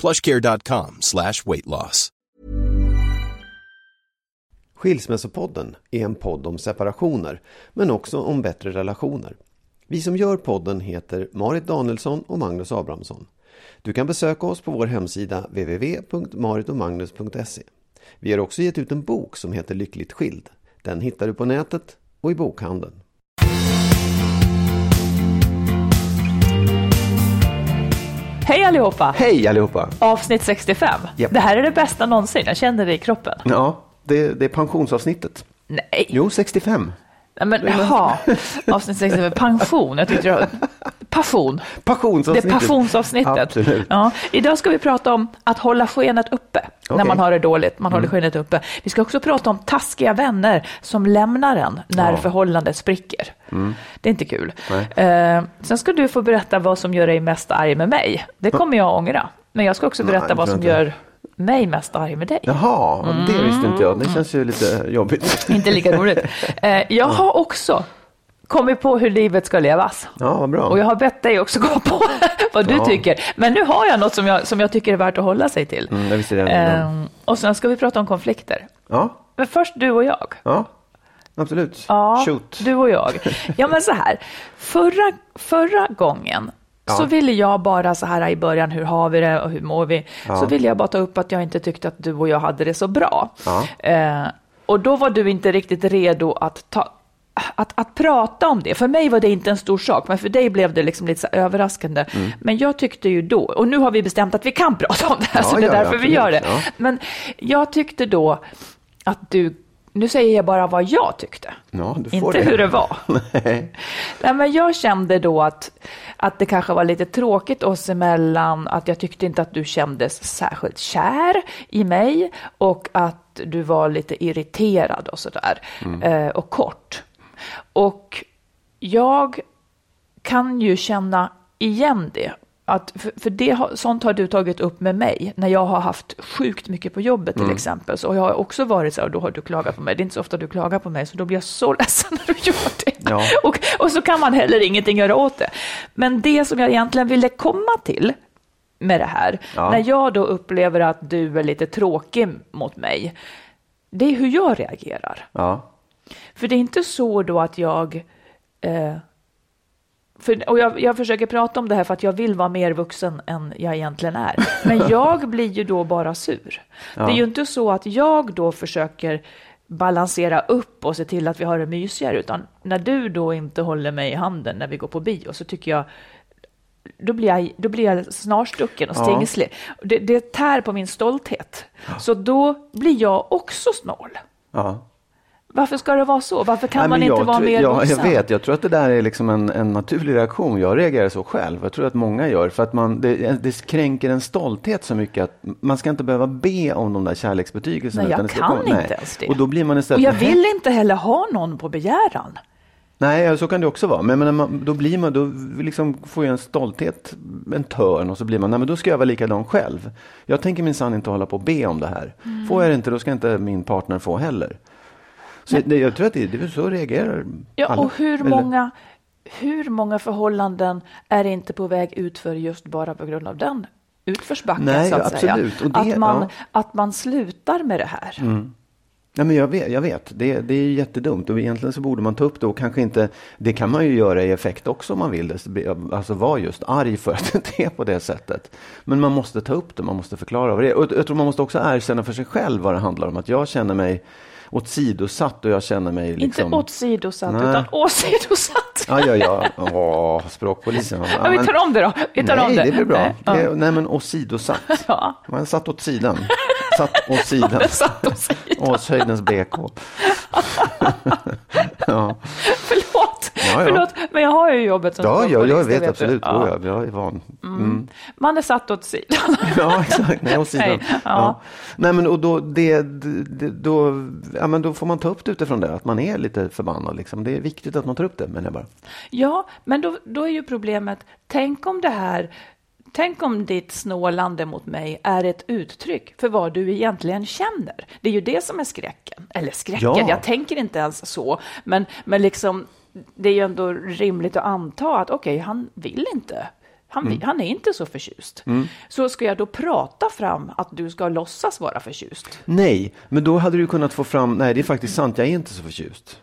plushcare.com slash weight loss. Skilsmässopodden är en podd om separationer, men också om bättre relationer. Vi som gör podden heter Marit Danielsson och Magnus Abrahamsson. Du kan besöka oss på vår hemsida www.maritomagnus.se. Vi har också gett ut en bok som heter Lyckligt skild. Den hittar du på nätet och i bokhandeln. Hej allihopa! Hej allihopa! Avsnitt 65. Japp. Det här är det bästa någonsin. Jag känner det i kroppen. Ja, det, det är pensionsavsnittet. Nej, Jo, 65. Men jaha. Avsnitt 65. Pension. Jag tyckte det var... Passion. Det Passionsavsnittet. är passionsavsnittet. Absolut. Ja. Idag ska vi prata om att hålla skenet uppe när Okej. man har det dåligt. Man håller skenet uppe. Vi ska också prata om taskiga vänner som lämnar en när förhållandet spricker. Det är inte kul. Eh, sen ska du få berätta vad som gör dig mest arg med mig. Det kommer jag att ångra. Men jag ska också berätta Nej, vad som gör mig mest arg med dig. Jaha, det visste inte jag. Det känns ju lite jobbigt. Inte lika roligt. Eh, jag har också kommit på hur livet ska levas. Ja, vad bra. Och jag har bett dig också gå på vad du Ja. tycker. Men nu har jag något som jag, som jag tycker är värt att hålla sig till. Mm, jag visste det innan. Ehm, och sen ska vi prata om konflikter. Ja, Men först du och jag. ja, absolut. Ja, Shoot. du och jag. Ja, men så här. Förra, förra gången så ville jag bara så här i början, hur har vi det och hur mår vi? Så ville jag bara ta upp att jag inte tyckte att du och jag hade det så bra. Eh, och då var du inte riktigt redo att ta att, att prata om det, för mig var det inte en stor sak, men för dig blev det liksom lite överraskande. Mm. Men jag tyckte ju då, och nu har vi bestämt att vi kan prata om det här, Ja, så det är ja, ja, därför vi gör det. ja. Men jag tyckte då att du, nu säger jag bara vad jag tyckte. Ja, Inte det. hur det var. Nej. Nej, men jag kände då att, att det kanske var lite tråkigt oss emellan, att jag tyckte inte att du kändes särskilt kär i mig och att du var lite irriterad och sådär, eh, och kort. Och jag kan ju känna igen det. Att, för för det, sånt har du tagit upp med mig när jag har haft sjukt mycket på jobbet till exempel. Så jag har också varit så här, och då har du klagat på mig. Det är inte så ofta du klagar på mig, så då blir jag så ledsen när du gör det. Ja. Och, och så kan man heller ingenting göra åt det. Men det som jag egentligen ville komma till med det här, Ja. när jag då upplever att du är lite tråkig mot mig, det är hur jag reagerar. Ja. För det är inte så då att jag... Eh, för, och jag, jag försöker prata om det här för att jag vill vara mer vuxen än jag egentligen är. Men jag blir ju då bara sur. Det är ju inte så att jag då försöker balansera upp och se till att vi har det mysigare, utan när du då inte håller mig i handen när vi går på bio så tycker jag då blir jag, då blir jag snarstucken och Ja. stingslig. Det, det tär på min stolthet. Så då blir jag också snål. ja. Varför ska det vara så? Varför kan Nej, man inte jag vara mer ja, vuxen? Jag vet, jag tror att det där är liksom en, en naturlig reaktion. Jag reagerar så själv. Jag tror att många gör. För att man, det, det kränker en stolthet så mycket att man ska inte behöva be om de där kärleksbetygelserna. Nej, jag utan kan komma- inte ens det. Och då blir man Och istället... jag "Nej, vill inte heller ha någon på begäran. Nej, så kan det också vara. Men, men man, då blir man, då liksom får jag en stolthet, en törn och så blir man, nej men då ska jag vara likadan själv. Jag tänker minsann inte hålla på och be om det här. Mm. Får jag det inte, då ska inte min partner få heller. Så det, jag tror att det, det är så reagerar ja, alla. Och hur många, hur många förhållanden är inte på väg ut för just bara på grund av den utförsbacken Nej, så att absolut. säga. Det, att, man, ja. att man slutar med det här. Mm. Nej, men jag vet, jag vet. Det, det är jättedumt och egentligen så borde man ta upp det och kanske inte, det kan man ju göra i effekt också om man vill det, alltså vara just arg för att det är på det sättet. Men man måste ta upp det, man måste förklara vad det är. Och jag tror man måste också erkänna för sig själv vad det handlar om, att jag känner mig åsidosatt och jag känner mig liksom... Inte åsidosatt utan åsidosatt. Ja, ja, ja. Åh, språkpolisen. Ja, vi tar om det då. Vi tar nej, om det. det blir bra. Nej, ja. ja. nej men åsidosatt. Ja. Man satt åt sidan. Satt åt sidan. Satt åt sidan. Åshöjdens BK. ja. Förlåt, Ja, ja. förlåt, men jag har ju jobbet som Ja, jag det vet absolut. du. Ja. Jag är van. Mm. Man är satt åt sidan. Ja, exakt. Nej, åt sidan. Nej, ja. Nej, men och då, det, det, då, ja, men då får man ta upp det utifrån det, att man är lite förbannad. Liksom. Det är viktigt att man tar upp det, menar jag bara. Ja, men då, då är ju problemet, tänk om det här Tänk om ditt snålande mot mig är ett uttryck för vad du egentligen känner. Det är ju det som är skräcken. Eller skräcken, Ja. jag tänker inte ens så. Men, men liksom, det är ju ändå rimligt att anta att okej, han vill inte. Han, Mm. han är inte så förtjust. Så ska jag då prata fram att du ska låtsas vara förtjust? Nej, men då hade du kunnat få fram, nej det är faktiskt sant, jag är inte så förtjust.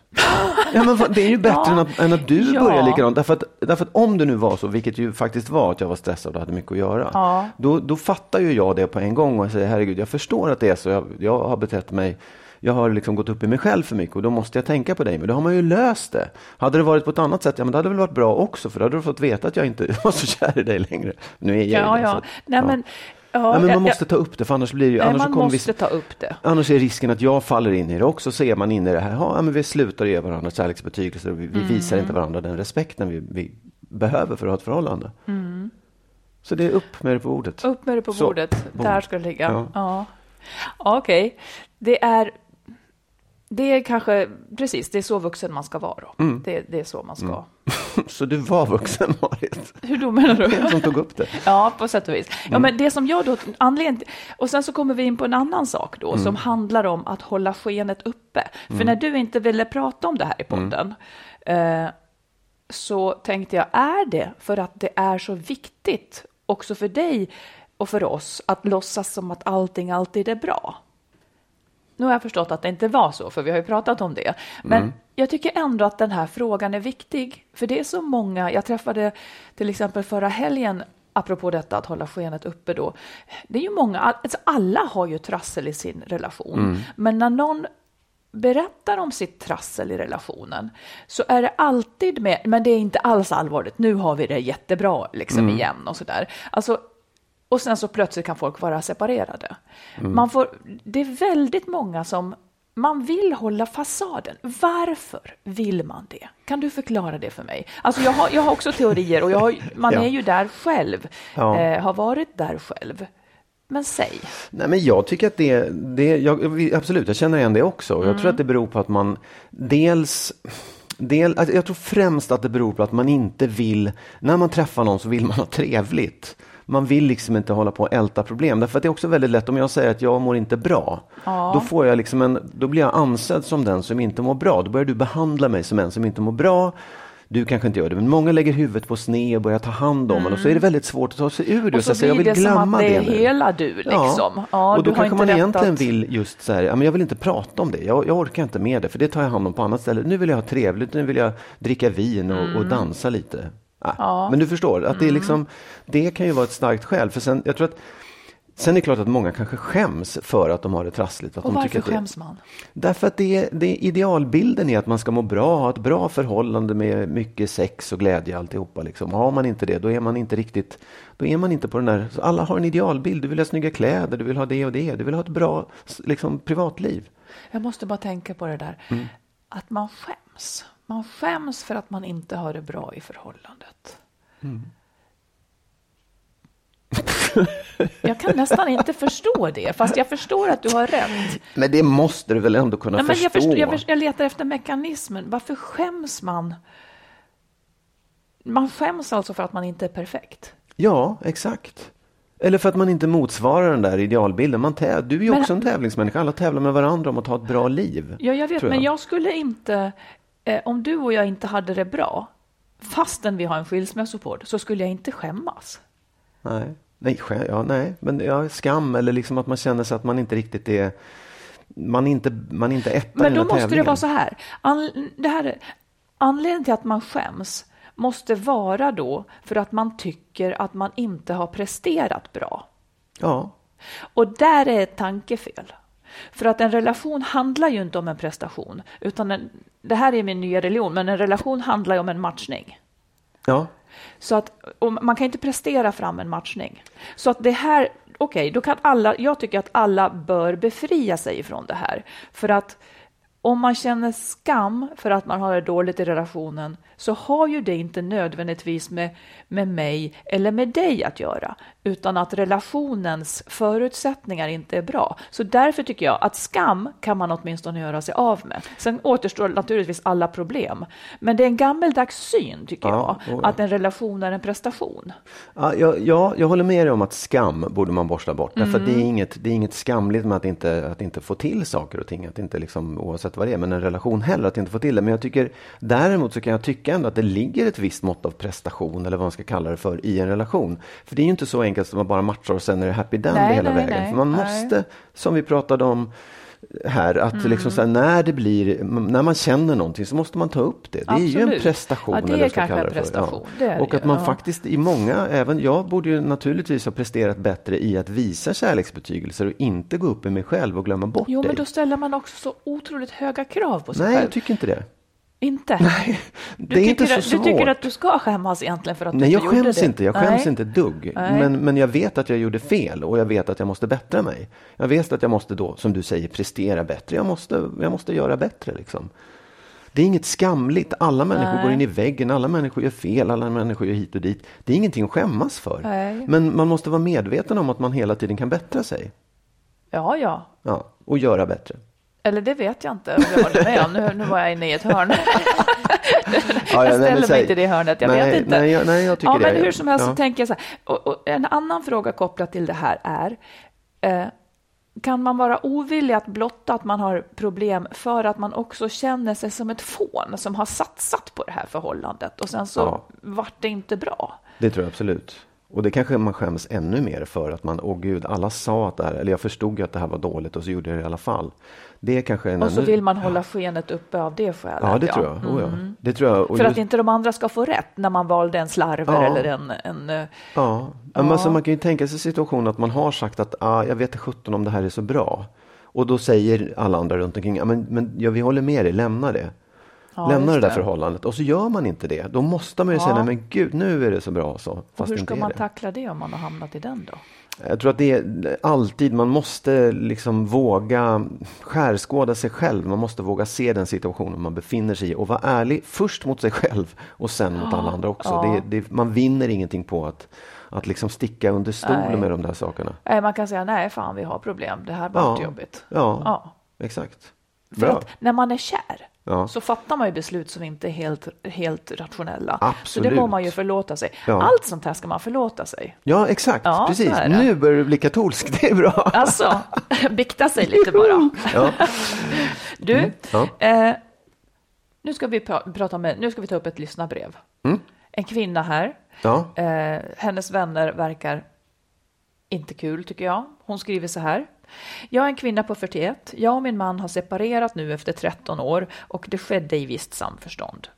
Ja, men det är ju bättre Ja. än, att, än att du Ja. börjar likadant. Därför att, därför att om det nu var så, vilket ju faktiskt var att jag var stressad och hade mycket att göra. Ja. Då, då fattar ju jag det på en gång och säger herregud, jag förstår att det är så. Jag, jag har betett mig jag har liksom gått upp i mig själv för mycket och då måste jag tänka på dig. Men då har man ju löst det. Hade det varit på ett annat sätt, ja men det hade väl varit bra också. För då hade du fått veta att jag inte var så kär i dig längre. Nu är jag Ja, det. så ja. att- Nej, ja. men, ja, Ja, men man måste jag- ta upp det, för annars blir det. Nej, annars så man kommer måste vi, ta upp det. Annars är risken att jag faller in i det också, så är man inne i det här, ja men vi slutar ge varandra kärleksbetygelser och vi, vi visar inte varandra den respekten vi, vi behöver för att ha ett förhållande. Så det är upp med det på bordet. Upp med det på Så, bordet. Där ska det ligga. Ja. Ja. Okej. Det är det är kanske, precis, det är så vuxen man ska vara då. Mm. Det, det är så man ska. Så du var vuxen Marit? Hur då menar du? Vem som tog upp det? Ja, på sätt och vis. Mm. Ja, men det som jag då, anledning till- och sen så kommer vi in på en annan sak då, Mm. som handlar om att hålla skenet uppe. För när du inte ville prata om det här i Mm. podden, eh, så tänkte jag, är det för att det är så viktigt också för dig och för oss att låtsas som att allting alltid är bra? Nu har jag förstått att det inte var så, för vi har ju pratat om det. Men Mm. jag tycker ändå att den här frågan är viktig, för det är så många. Jag träffade till exempel förra helgen, apropå detta att hålla skenet uppe då. Det är ju många, alltså alla har ju trassel i sin relation, Mm. men när någon berättar om sitt trassel i relationen så är det alltid med, men det är inte alls allvarligt, nu har vi det jättebra liksom Mm. igen och sådär. Alltså, och sen så plötsligt kan folk vara separerade. Mm. Man får, det är väldigt många som man vill hålla fasaden. Varför vill man det? Kan du förklara det för mig? Alltså jag har, jag har också teorier och jag har, man Ja. är ju där själv, Ja. eh, har varit där själv. Men säg. Nej, men jag tycker att det, det jag, absolut, jag känner igen det också. Jag Mm. tror att det beror på att man dels Del, alltså jag tror främst att det beror på att man inte vill, när man träffar någon så vill man ha trevligt. Man vill liksom inte hålla på och älta problem. Därför att det är också väldigt lätt om jag säger att jag mår inte bra. Då, får jag liksom en, då blir jag ansedd som den som inte mår bra. Då börjar du behandla mig som en som inte mår bra. Du kanske inte gör det, men många lägger huvudet på sned och börjar ta hand om en och så är det väldigt svårt att ta sig ur det. Mm. Och så jag blir vill det som att det är nu. hela du liksom. Ja, och då kanske man egentligen att- vill just så här, ja, men jag vill inte prata om det, jag, jag orkar inte med det, för det tar jag hand om på annat ställe. Nu vill jag ha trevligt, nu vill jag dricka vin och, Mm. och dansa lite. Ja. Men du förstår, att det, är liksom, det kan ju vara ett starkt skäl. För sen, jag tror att, sen är det klart att många kanske skäms för att de har det trassligt. Att Och de varför tycker att det, skäms man? Därför att det, det idealbilden är att man ska må bra, ha ett bra förhållande med mycket sex och glädje alltihopa. Liksom. Har man inte det, då är man inte riktigt, då är man inte på den där, alla har en idealbild, du vill ha snygga kläder, du vill ha det och det, du vill ha ett bra liksom, privatliv. Jag måste bara tänka på det där. Mm. Att man skäms. Man skäms för att man inte har det bra i förhållandet. Jag kan nästan inte förstå det, fast jag förstår att du har rätt. Men det måste du väl ändå kunna Nej, men förstå? jag, förstår, jag, förstår, jag letar efter mekanismen. Varför skäms man? Man skäms alltså för att man inte är perfekt. Ja, exakt. Eller för att man inte motsvarar den där idealbilden. Man täv- du är ju Men- också en tävlingsmänniska. Alla tävlar med varandra om att ha ett bra liv. Ja, jag vet, tror men jag skulle inte, eh, om du och jag inte hade det bra, fastän vi har en skilsmässopodd, så skulle jag inte skämmas. Nej, nej, ja, nej. men ja, skam eller liksom att man känner sig att man inte riktigt är man är inte, man är inte etta Men då måste det tävlingen. vara så här. An, det här är, anledningen till att man skäms måste vara då för att man tycker att man inte har presterat bra. Ja, Och där är ett tankefel. För att en relation handlar ju inte om en prestation, utan en, det här är min nya religion, men en relation handlar ju om en matchning. ja, Så att man kan inte prestera fram en matchning. Så att det här, okej, då kan alla, jag tycker att alla bör befria sig från det här. För att om man känner skam för att man har det dåligt i relationen så har ju det inte nödvändigtvis med, med mig eller med dig att göra, utan att relationens förutsättningar inte är bra. Så därför tycker jag att skam kan man åtminstone göra sig av med. Sen återstår naturligtvis alla problem, men det är en gammeldags syn tycker Ja, jag, ja. att en relation är en prestation. Ja, ja, jag håller med dig om att skam borde man borsta bort. Därför att det, är Mm. inget, det är inget skamligt med att inte, att inte få till saker och ting. Att inte liksom, oavsett vad det är, men en relation heller, att inte få till det. Men jag tycker, däremot så kan jag tycka ändå att det ligger ett visst mått av prestation, eller vad man ska kalla det för, i en relation. För det är ju inte så enkelt som att man bara matchar och sen är det happy Nej, hela nej, vägen. nej, för man måste, som vi pratade om här, att Mm. liksom här, när det blir, när man känner någonting så måste man ta upp det. Det är ju en Absolut. prestation. Ja, det är eller kanske kalla en det prestation. Det är Och det att man ja. faktiskt i många, även jag borde ju naturligtvis ha presterat bättre i att visa kärleksbetygelser och inte gå upp i mig själv och glömma bort Jo, dig. men då ställer man också så otroligt höga krav på sig Nej, själv. jag tycker inte det. Inte? Nej, Du det är inte så att, svårt. Du tycker att du ska skämmas egentligen för att Nej, du jag inte gjorde skäms det? inte. Jag skäms Nej. inte dugg. Nej. Men, men jag vet att jag gjorde fel och jag vet att jag måste bättra mig. Jag vet att jag måste då, som du säger, prestera bättre. Jag måste, jag måste göra bättre liksom. Det är inget skamligt. Alla människor Nej. går in i väggen, alla människor gör fel, alla människor gör hit och dit. Det är ingenting att skämmas för. Nej. Men man måste vara medveten om att man hela tiden kan bättra sig. Ja, ja. Ja, och göra bättre. Eller det vet jag inte om jag håller med om. Nu, nu var jag inne i ett hörn. Ja, jag nej, men ställer mig säg- inte i det hörnet, jag nej, vet inte. Nej, jag, nej, jag tycker ja, men det. hur som helst Ja. så tänker jag så här. Och, och en annan fråga kopplat till det här är, eh, kan man vara ovillig att blotta att man har problem för att man också känner sig som ett fån som har satsat på det här förhållandet och sen så Ja. vart det inte bra? Det tror jag absolut. Och det kanske man skäms ännu mer för att man, åh gud, alla sa att det här, eller jag förstod ju att det här var dåligt och så gjorde jag det i alla fall. Det är kanske en Och så ännu... vill man hålla skenet uppe av det skälet. Ja, det tror jag. Oh, ja. Det tror jag. Och Mm. För just- att inte de andra ska få rätt när man valde en slarver Ja. eller en... en eh, Ja, Men alltså, man kan ju tänka sig situation att man har sagt att ah, jag vet sjutton om det här är så bra. Och då säger alla andra runt omkring, ja, men, men ja, vi håller med dig, lämna det. Ja, lämna det där förhållandet. Och så gör man inte det. Då måste man ju Ja. säga, nej men gud, nu är det så bra så. Och Fast hur det inte ska man det. tackla det om man har hamnat i den då? Jag tror att det är alltid, man måste liksom våga skärskåda sig själv. Man måste våga se den situationen man befinner sig i och vara ärlig först mot sig själv och sen mot alla andra också. Ja. Det, det, man vinner ingenting på att, att liksom sticka under stolen med de där sakerna. Nej, man kan säga nej, fan vi har problem, det här var Ja. inte jobbigt. Ja, Ja. exakt. För Bra. att när man är kär Ja. så fattar man ju beslut som inte är helt, helt rationella. Så Absolut. det må man ju förlåta sig. Ja. Allt sånt här ska man förlåta sig. Ja, exakt. Ja, så Precis. Nu börjar du bli katolsk. Det är bra. Alltså, bikta sig lite bara. Du, Mm. Eh, nu, ska vi pra- prata med, nu ska vi ta upp ett lyssnarbrev. Mm. En kvinna här, eh, hennes vänner verkar inte kul tycker jag. Hon skriver så här. Jag är en kvinna på 41. Jag och min man har separerat nu efter 13 år och det skedde i visst samförstånd.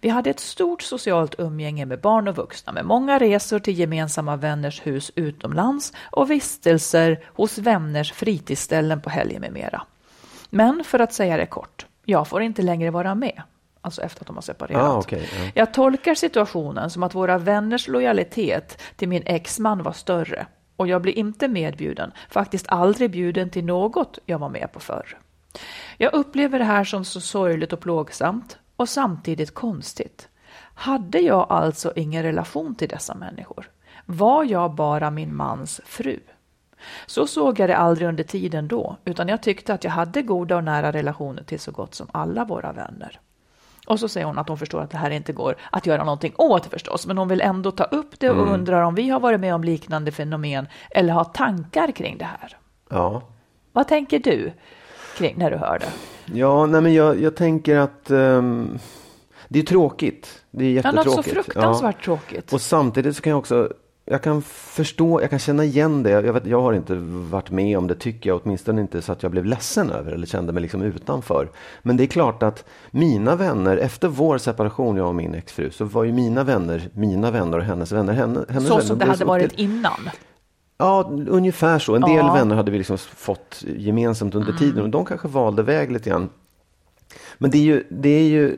Vi hade ett stort socialt umgänge med barn och vuxna med många resor till gemensamma vänners hus utomlands och vistelser hos vänners fritidsställen på helger med mera. Men för att säga det kort, jag får inte längre vara med. Alltså efter att de har separerat. Ah, okej, ja. Jag tolkar situationen som att våra vänners lojalitet till min exman var större och jag blir inte medbjuden, faktiskt aldrig bjuden till något jag var med på förr. Jag upplever det här som så sorgligt och plågsamt och samtidigt konstigt. Hade jag alltså ingen relation till dessa människor? var jag bara min mans fru. Så såg jag det aldrig under tiden då, utan jag tyckte att jag hade goda och nära relationer till så gott som alla våra vänner. Och så säger hon att hon förstår att det här inte går att göra någonting åt förstås, men hon vill ändå ta upp det och Mm. undrar om vi har varit med om liknande fenomen eller har tankar kring det här. Ja, Vad tänker du kring när du hör det? ja nej men jag, jag tänker att ehm, det är tråkigt. Det är Ja, jättetråkigt. något så fruktansvärt tråkigt. Och samtidigt så kan jag också jag kan förstå, jag kan känna igen det. Jag, vet, jag har inte varit med om det tycker jag, åtminstone inte så att jag blev ledsen över eller kände mig liksom utanför. Men det är klart att mina vänner, efter vår separation, jag och min exfru, så var ju mina vänner mina vänner och hennes vänner henne, hennes Så vänner. som det hade varit innan. Ja, ungefär så. En del Ja. vänner hade vi liksom fått gemensamt under tiden och de kanske valde väg lite grann. Men det är ju, det är ju,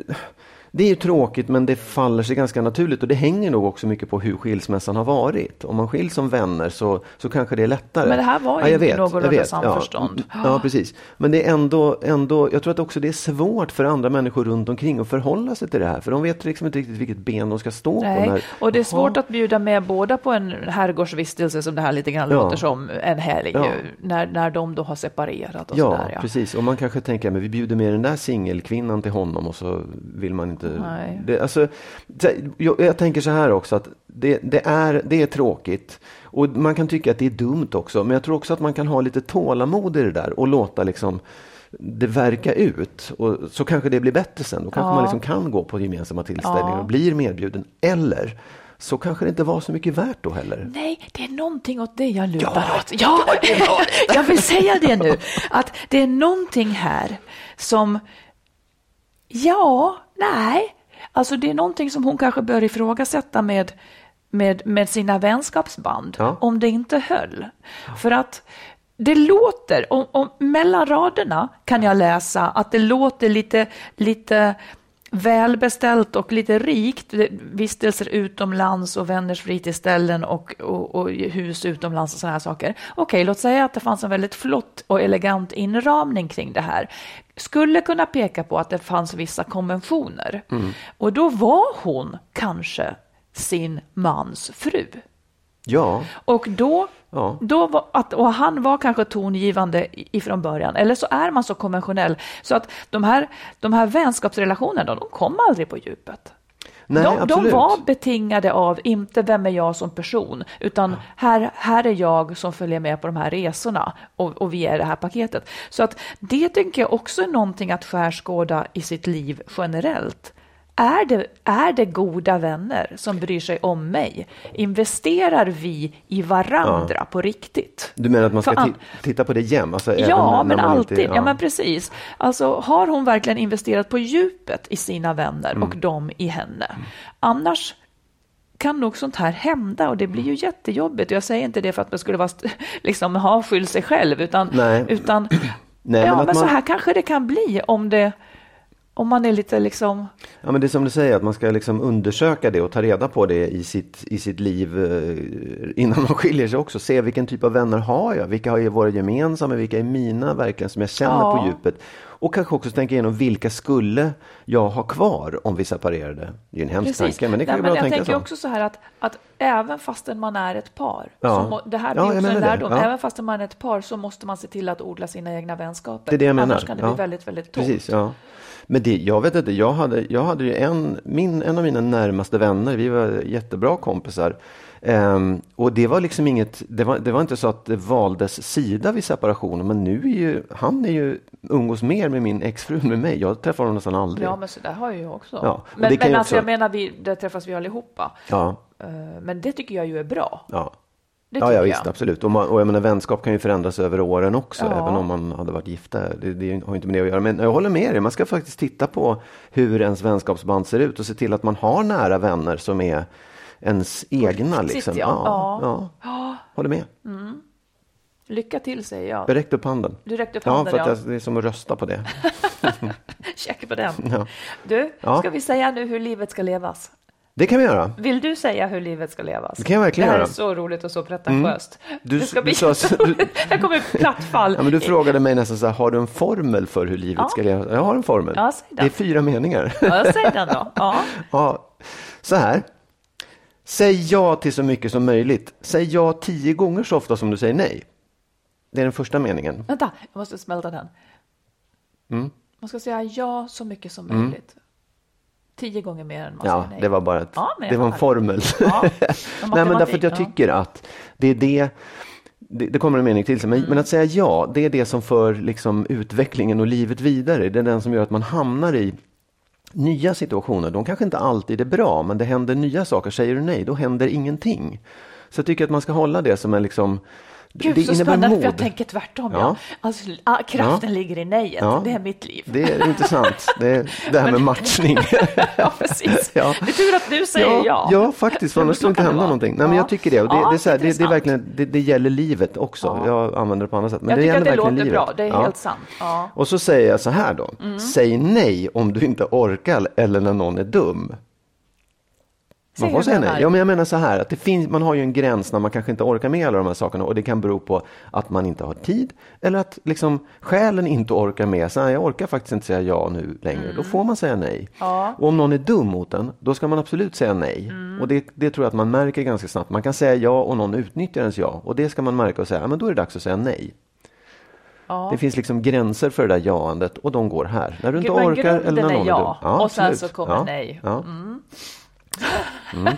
det är ju tråkigt men det faller sig ganska naturligt och det hänger nog också mycket på hur skilsmässan har varit. Om man skiljs som vänner så, så kanske det är lättare. Men det här var ju jag inte vet, någorlunda jag vet. samförstånd. Ja, ja, precis. Men det är ändå, ändå, jag tror att också det är svårt för andra människor runt omkring att förhålla sig till det här. För de vet liksom inte riktigt vilket ben de ska stå på. Nej, När, och det är svårt att bjuda med båda på en herrgårdsvistelse som det här lite grann Ja. låter som en helg Ja. när, när de då har separerat och Ja, sådär. Ja. precis. Och man kanske tänker, men vi bjuder med den där singelkvinnan till honom och så vill man inte. Nej. Det, alltså, jag, jag tänker så här också att det, det, är, det är tråkigt. Och man kan tycka att det är dumt också. Men jag tror också att man kan ha lite tålamod i det där och låta liksom det verka ut. Och så kanske det blir bättre sen. Då kanske Ja. man liksom kan gå på gemensamma tillställningar Ja. och blir medbjuden. Eller så kanske det inte var så mycket värt då heller. Nej, det är någonting åt det jag lutar åt. Ja, jag vill säga det nu. Att det är någonting här som, ja, nej. Alltså det är någonting som hon kanske bör ifrågasätta med, med, med sina vänskapsband. Ja. Om det inte höll. För att det låter, om, om, mellan raderna kan jag läsa att det låter lite, lite välbeställt och lite rikt. Vistelser utomlands och vänners fritidsställen och, och, och hus utomlands och sådana här saker. Okej, låt säga att det fanns en väldigt flott och elegant inramning kring det här. Skulle kunna peka på att det fanns vissa konventioner. Och då var hon kanske sin mans fru. Ja, Och då, Ja. då var, att, och han var kanske tongivande ifrån början, eller så är man så konventionell så att de här, de här vänskapsrelationerna, de kom aldrig på djupet. nej de, de var betingade av, inte vem är jag som person, utan här, här är jag som följer med på de här resorna och, och vi är det här paketet. Så att det tänker jag också är någonting att skärskåda i sitt liv generellt. Är det, är det goda vänner som bryr sig om mig? Investerar vi i varandra på riktigt? Du menar att man ska an- ti- titta på det jämt? Alltså, Ja, men man alltid. Inte, ja. men precis. Alltså, har hon verkligen investerat på djupet i sina vänner Mm. och de i henne? Annars kan nog sånt här hända och det blir ju jättejobbigt. Jag säger inte det för att man skulle vara, liksom, ha skyll sig själv, utan, Nej. utan Nej, ja, men men, att så man- här kanske det kan bli om det om man är lite liksom, Ja, men det är som du säger, att man ska liksom undersöka det och ta reda på det i sitt, i sitt liv eh, innan man skiljer sig också. Se vilken typ av vänner har jag? Vilka har varit gemensamma? Vilka är mina verkligen som jag känner Ja. på djupet? Och kanske också tänka igenom vilka skulle jag ha kvar om vi separerade? Det är en hemsk Precis. tanke, men det kan Nej, ju bra jag tänka tänker så. också så här att, att även fastän man är ett par, Ja. så det här Ja, blir jag också en lärdom, Ja. även fastän man är ett par så måste man se till att odla sina egna vänskaper. Det är det jag menar. Annars kan det Ja. bli väldigt, väldigt tomt. Precis, ja. Men det, jag vet inte, jag hade, jag hade ju en, min, en av mina närmaste vänner, vi var jättebra kompisar. Ehm, och det var liksom inget, det var, det var inte så att det valdes sida vid separationen, men nu är ju, han är ju umgås mer med min exfru än med mig. Jag träffar honom nästan aldrig. Ja, men så där har jag ju också. Ja, men men ju alltså, också- jag menar, vi, där träffas vi allihopa. Ja, Eh, Men det tycker jag ju är bra. ja. Ja, ja visst, jag. absolut. Och, man, och jag menar, vänskap kan ju förändras över åren också, Ja. även om man hade varit gifta. Det, det har inte med det att göra. Men jag håller med dig, man ska faktiskt titta på hur ens vänskapsband ser ut och se till att man har nära vänner som är ens egna. Liksom. ja. Ja, ja. Håller med. Lycka till säger jag. Jag räckte upp handen. Du räckte upp Ja, handen, för att ja. det är som att rösta på det. Check på den. Ja. Du, Ja. ska vi säga nu hur livet ska levas? Det kan vi göra. Vill du säga hur livet ska levas? Det kan jag verkligen Det här göra. Mm. är så roligt och så pretentiöst. Du- det ska du bli sa- så roligt. Här kommer ett plattfall. Ja, men du frågade mig nästan så här, har du en formel för hur livet Ja. ska leva? Jag har en formel. Ja, det är fyra meningar. Ja, säg den då. Ja. Ja, så här. Säg ja till så mycket som möjligt. Säg ja tio gånger så ofta som du säger nej. Det är den första meningen. Vänta, jag måste smälta den. Mm. Man ska säga ja så mycket som möjligt. Tio gånger mer än man Ja, nej. det var bara ett, Ja, det var en formel. Ja, Nej, men därför att jag ja. tycker att det är det, det, det kommer en mening till sig, men, Mm. men att säga ja, det är det som för liksom utvecklingen och livet vidare. Det är den som gör att man hamnar i nya situationer. De kanske inte alltid är bra, men det händer nya saker. Säger du nej, då händer ingenting. Så jag tycker att man ska hålla det som en liksom Gud, det så spännande, mod. för jag tänker tvärtom. Ja. Ja. Alltså, ah, kraften Ja. ligger i nejet, Ja. det är mitt liv. Det är intressant. Det, är det här med matchning. ja, precis. Ja. Det är tur att du säger ja. ja, faktiskt, för annars skulle det inte hända någonting. Nej, men Ja. jag tycker det. Och det, det, är så här, det, det, är verkligen, det, det gäller livet också. Ja. Jag använder det på annat sätt. Men Jag det tycker att det låter livet. bra, det är helt sant. Och så säger jag så här då. Mm. Säg nej om du inte orkar eller när någon är dum. Man får säga nej. Ja, men jag menar så här att det finns, man har ju en gräns när man kanske inte orkar med alla de här sakerna och det kan bero på att man inte har tid eller att liksom själen inte orkar med. Så här, jag orkar faktiskt inte säga ja nu längre. Då får man säga nej. Mm. Ja. Mm. Och om någon är dum mot en, då ska man absolut säga nej. Och det, det tror jag att man märker ganska snabbt. Man kan säga ja och någon utnyttjar ens ja. Och det ska man märka och säga, ja, men då är det dags att säga nej. Ja. Det finns liksom gränser för det där jaandet och de går här. När du inte Men orkar eller när är någon ja, är dum. och sen absolut. så kommer ja. nej. Ja.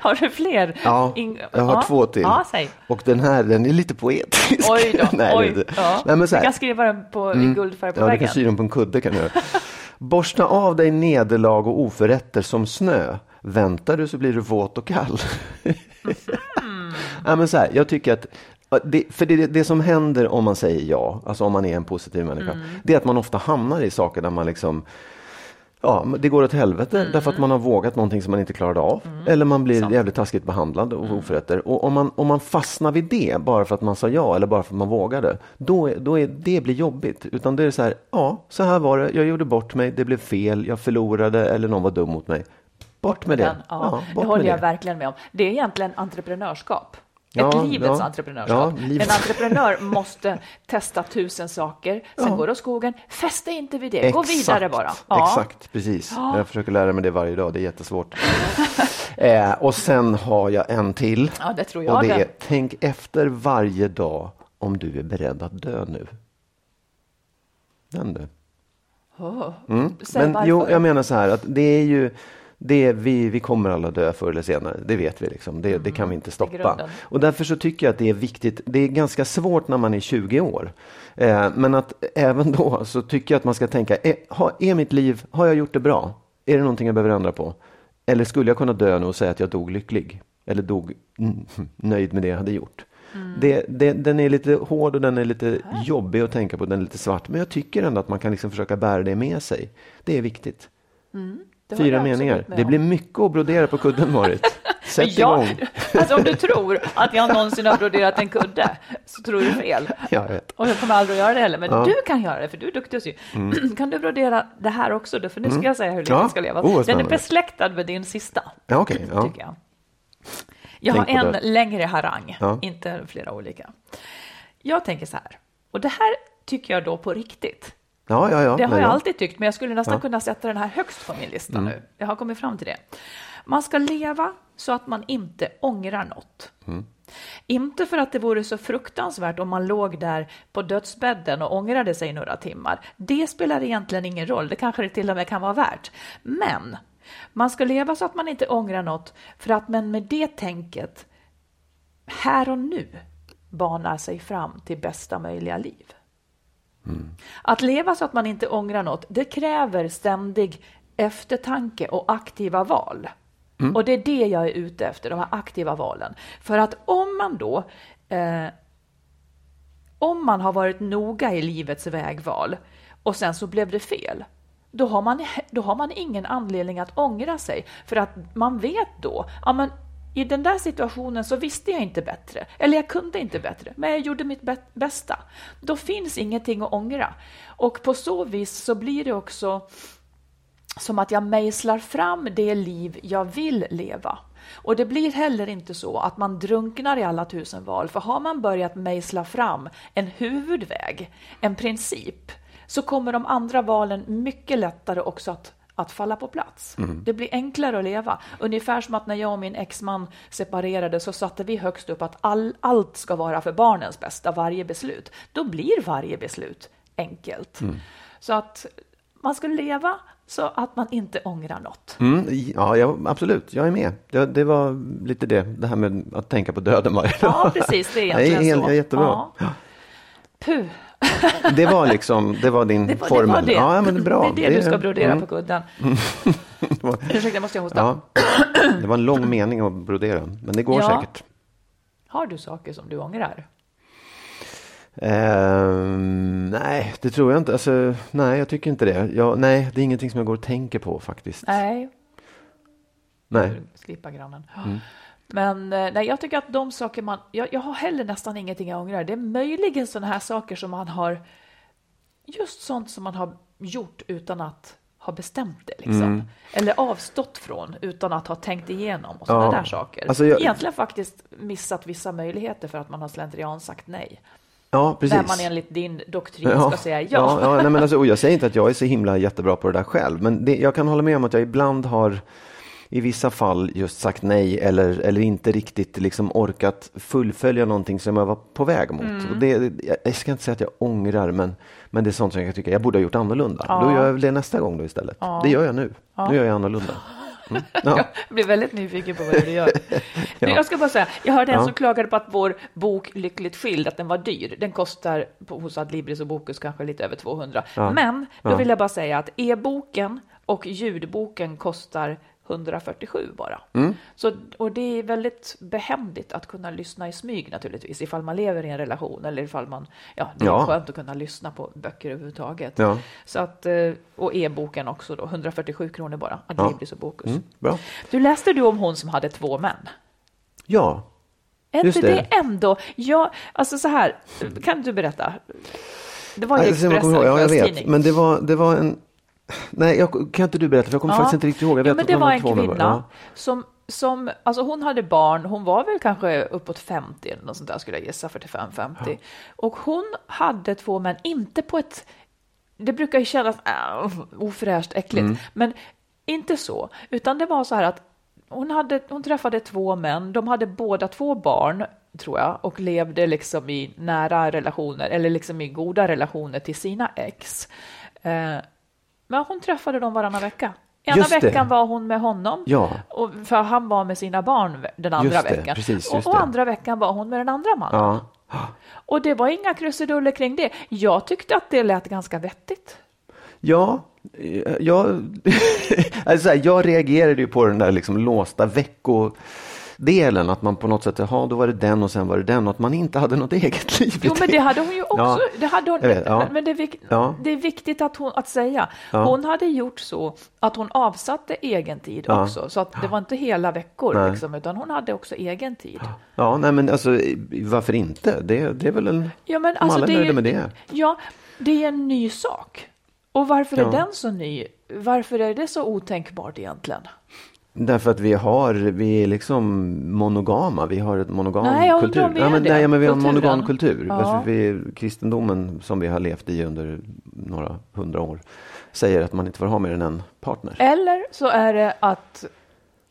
Har du fler? Ja, jag har ja. två till. Ja, säg. Och den här den är lite poetisk. Oj då. Nej, Oj. Ja. Nej, men så Du här. kan skriva den på i guldfärg på Ja, du väggen. kan sy den på en kudde kan du. Borsta av dig nederlag och oförrätter som snö. Väntar du så blir du våt och kall. Mm. ja, men så här, jag tycker att det, för det, det som händer om man säger ja, alltså om man är en positiv människa, Mm. det är att man ofta hamnar i saker där man liksom Ja, det går åt helvete Mm. därför att man har vågat någonting som man inte klarade av. Eller man blir jävligt taskigt behandlad och Mm. oförrätter. Och om man, om man fastnar vid det bara för att man sa ja eller bara för att man vågade, då, är, då är det blir jobbigt. Utan det är så här, ja, så här var det, jag gjorde bort mig, det blev fel, jag förlorade eller någon var dum mot mig. Bort med det. Den, ja, bort det håller jag verkligen med om. Det är egentligen entreprenörskap. Ja, Ett livets ja. entreprenörskap. Ja, En entreprenör måste testa tusen saker, sen Ja. går det åt skogen. Fästa inte vid det, gå vidare bara. Exakt, precis. Jag försöker lära mig det varje dag, det är jättesvårt. eh, och sen har jag en till. Ja, det tror jag och det är, tänk efter varje dag om du är beredd att dö nu. Den du. Oh. Mm. Men varför. jo, jag menar så här att det är ju det vi, vi kommer alla dö förr eller senare, det vet vi. Liksom. Det, det kan vi inte stoppa. Och därför så tycker jag att det är viktigt. Det är ganska svårt när man är 20 år. Eh, men att även då så tycker jag att man ska tänka, är, har, är mitt liv, har jag gjort det bra? Är det någonting jag behöver ändra på? Eller skulle jag kunna dö nu och säga att jag dog lycklig? Eller dog mm, nöjd med det jag hade gjort? Det, det, den är lite hård och den är lite jobbig att tänka på, den är lite svart. Men jag tycker ändå att man kan liksom försöka bära det med sig. Det är viktigt. Håller Fyra jag meningar. Det blir mycket att brodera på kudden, Marit. Sätt Ja, igång. alltså om du tror att jag någonsin har broderat en kudde så tror du fel. Ja, jag vet. Och jag kommer aldrig att göra det heller, men Ja. du kan göra det, för du är duktig att sy. Kan du brodera det här också? Då? För nu ska jag säga hur Mm. Ja. jag ska leva. Oh, Den är besläktad med din sista, Ja, okej. ja. tycker jag. Jag har en det. längre harang, Ja. inte flera olika. Jag tänker så här, och det här tycker jag då på riktigt. Ja, ja, ja. Det har jag ja. alltid tyckt, men jag skulle nästan kunna sätta den här högst på min lista Mm. nu. Jag har kommit fram till det. Man ska leva så att man inte ångrar något. Mm. Inte för att det vore så fruktansvärt om man låg där på dödsbädden och ångrade sig några timmar. Det spelar egentligen ingen roll, det kanske det till och med kan vara värt. Men man ska leva så att man inte ångrar något för att man med det tänket här och nu banar sig fram till bästa möjliga liv. Att leva så att man inte ångrar något, det kräver ständig eftertanke och aktiva val. Och det är det jag är ute efter, de här aktiva valen. För att om man då eh, om man har varit noga i livets vägval och sen så blev det fel, då har man, då har man ingen anledning att ångra sig. För att man vet då, ja men i den där situationen så visste jag inte bättre, eller jag kunde inte bättre, men jag gjorde mitt bästa. Då finns ingenting att ångra. Och på så vis så blir det också som att jag mejslar fram det liv jag vill leva. Och det blir heller inte så att man drunknar i alla tusen val, för har man börjat mejsla fram en huvudväg, en princip, så kommer de andra valen mycket lättare också att, att falla på plats. Mm. Det blir enklare att leva. Ungefär som att när jag och min exman separerade så satte vi högst upp att all, allt ska vara för barnens bästa, varje beslut. Då blir varje beslut enkelt. Mm. Så att man ska leva så att man inte ångrar något. Mm, ja, ja, absolut, jag är med. Det, det var lite det, det här med att tänka på döden varje dag. Ja, precis. Det är egentligen Nej, så. Jättebra. Ja. Puh. Det var liksom, det var din Det var, formel. det var det. Ja, men det är bra. Det är det, du ska brodera mm. på kudden. Ursäkta, måste jag hosta? Ja, det var en lång mening att brodera, men det går Ja. säkert. Har du saker som du ångrar? Ehm, nej, det tror jag inte. Alltså, nej, jag tycker inte det. Jag, nej, det är ingenting som jag går och tänker på faktiskt. Nej. Nej. Slippa grannen. Mm. Men eh, nej, jag tycker att de saker man... Jag, jag har heller nästan ingenting jag ångrar. Det är möjligen sådana här saker som man har... Just sånt som man har gjort utan att ha bestämt det. Liksom. Mm. Eller avstått från utan att ha tänkt igenom. och sådana Ja. där saker. Alltså, jag- Egentligen faktiskt missat vissa möjligheter för att man har slentrian sagt nej. Ja, precis. Där man enligt din doktrin ska säga ja. Ja, ja nej, men alltså, och jag säger inte att jag är så himla jättebra på det där själv, men det, jag kan hålla med om att jag ibland har i vissa fall just sagt nej eller, eller inte riktigt liksom orkat fullfölja någonting som jag var på väg mot. Mm. Och det, jag- ska inte säga att jag ångrar, men, men det är sånt som jag tycker jag borde ha gjort annorlunda. Ja. Då gör jag det nästa gång då istället. Det gör jag nu. Nu gör jag annorlunda. Mm. Ja. Jag blir väldigt nyfiken på vad du gör. Du, Jag ska bara säga, jag hörde en Ja. som klagade på att vår bok Lyckligt skild, att den var dyr. Den kostar på, hos Adlibris och Bokus kanske lite över 200. Men då Ja. vill jag bara säga att e-boken och ljudboken kostar 147 bara. Mm. Så, och det är väldigt behändigt att kunna lyssna i smyg naturligtvis, ifall man lever i en relation eller ifall man, ja, det är Ja. skönt att kunna lyssna på böcker överhuvudtaget. Ja. Så att, eh, och e-boken också då, 147 kronor bara, Adlibris och Bokus. Mm, bra. Du läste du om hon som hade två män? Ja, Är inte det. det. ändå, ja, alltså så här, kan du berätta? Det var ju Expressen, ja, jag vet. Men det var, det var en... Nej, jag, kan inte du berätta? För jag kommer Ja. faktiskt inte riktigt ihåg. Jag vet ja, men det de var en kvinna varandra. som, som, alltså hon hade barn, hon var väl kanske uppåt 50 eller något sånt där skulle jag gissa, 45-50. Och hon hade två män, inte på ett, det brukar ju kännas äh, ofräscht, äckligt, Mm. men inte så, utan det var så här att hon, hade, hon träffade två män, de hade båda två barn, tror jag, och levde liksom i nära relationer, eller liksom i goda relationer till sina ex. Eh, men hon träffade dem varannan vecka. Ena Just det. veckan var hon med honom, Ja. och för han var med sina barn den andra Just det, veckan. precis, och, och det. andra veckan var hon med den andra mannen. Ja. Och det var inga krusiduller kring det. Jag tyckte att det lät ganska vettigt. Ja, eh, jag, alltså jag reagerade ju på den där liksom låsta veckodelen, att man på något sätt, jaha, då var det den och sen var det den, och att man inte hade något eget liv. Jo, men det hade hon ju också. Ja, det hade hon, vet, ja. men, det, är Ja. det är viktigt att, hon, att säga. Hon hade gjort så att hon avsatte egen tid också. Så att det var inte hela veckor, liksom, utan hon hade också egen tid. Ja, nej men alltså varför inte? Det, det är väl en... Ja, men alltså, alla det är nöjda med det. Ja, det är en ny sak. Och varför är den så ny? Varför är det så otänkbart egentligen? Därför att vi har, vi är liksom monogama, vi har ett monogam Nej, jag kultur. om vi ja, men, det, nej, men vi har en monogam kultur. Ja. Vi, kristendomen som vi har levt i under några hundra år säger att man inte får ha mer än en partner. Eller så är det att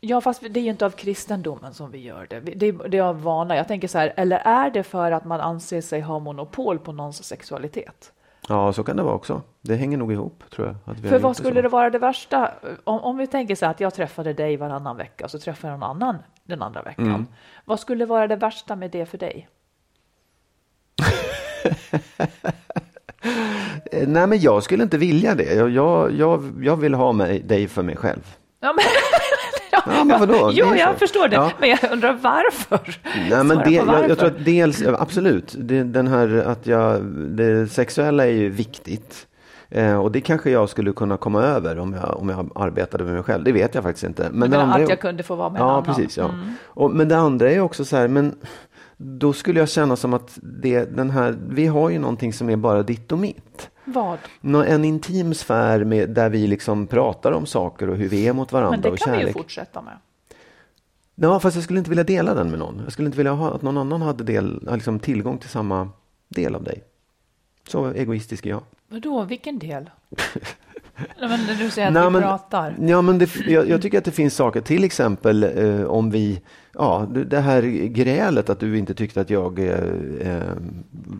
Ja, fast det är ju inte av kristendomen som vi gör det. Det är, det är av vana. Jag tänker så här, eller är det för att man anser sig ha monopol på någons sexualitet? Ja, så kan det vara också. Det hänger nog ihop, tror jag. För vad skulle så. det vara det värsta? Om, om vi tänker så här att jag träffade dig varannan vecka och så träffar jag någon annan den andra veckan. Mm. Vad skulle vara det värsta med det för dig? Nej, men jag skulle inte vilja det. Jag, jag, jag, jag vill ha mig, dig för mig själv. Ja, men, Ja, men vadå? Jo, jag förstår det. Ja. Men jag undrar varför? Nej, men det, på jag, varför. jag tror att dels, ja, absolut, det, den här att jag, det sexuella är ju viktigt. Eh, och det kanske jag skulle kunna komma över om jag, om jag arbetade med mig själv. Det vet jag faktiskt inte. Men Men att är- jag kunde få vara med en Ja, annan. precis. Ja. Mm. Och, men det andra är också så här, men då skulle jag känna som att det, den här, vi har ju någonting som är bara ditt och mitt. Vad? Nå- En intim sfär med, där vi liksom pratar om saker och hur vi är mot varandra Men det och kan vi ju kärlek. fortsätta med. Ja, fast jag skulle inte vilja dela den med någon. Jag skulle inte vilja ha att någon annan hade del, liksom tillgång till samma del av dig. Så egoistisk är jag. Vadå, vilken del? Nej, men du säger att Nej, vi men- pratar. Ja, men det, jag, jag tycker att det finns saker, till exempel eh, om vi, ja, det det här grälet att du inte tyckte att jag eh, eh,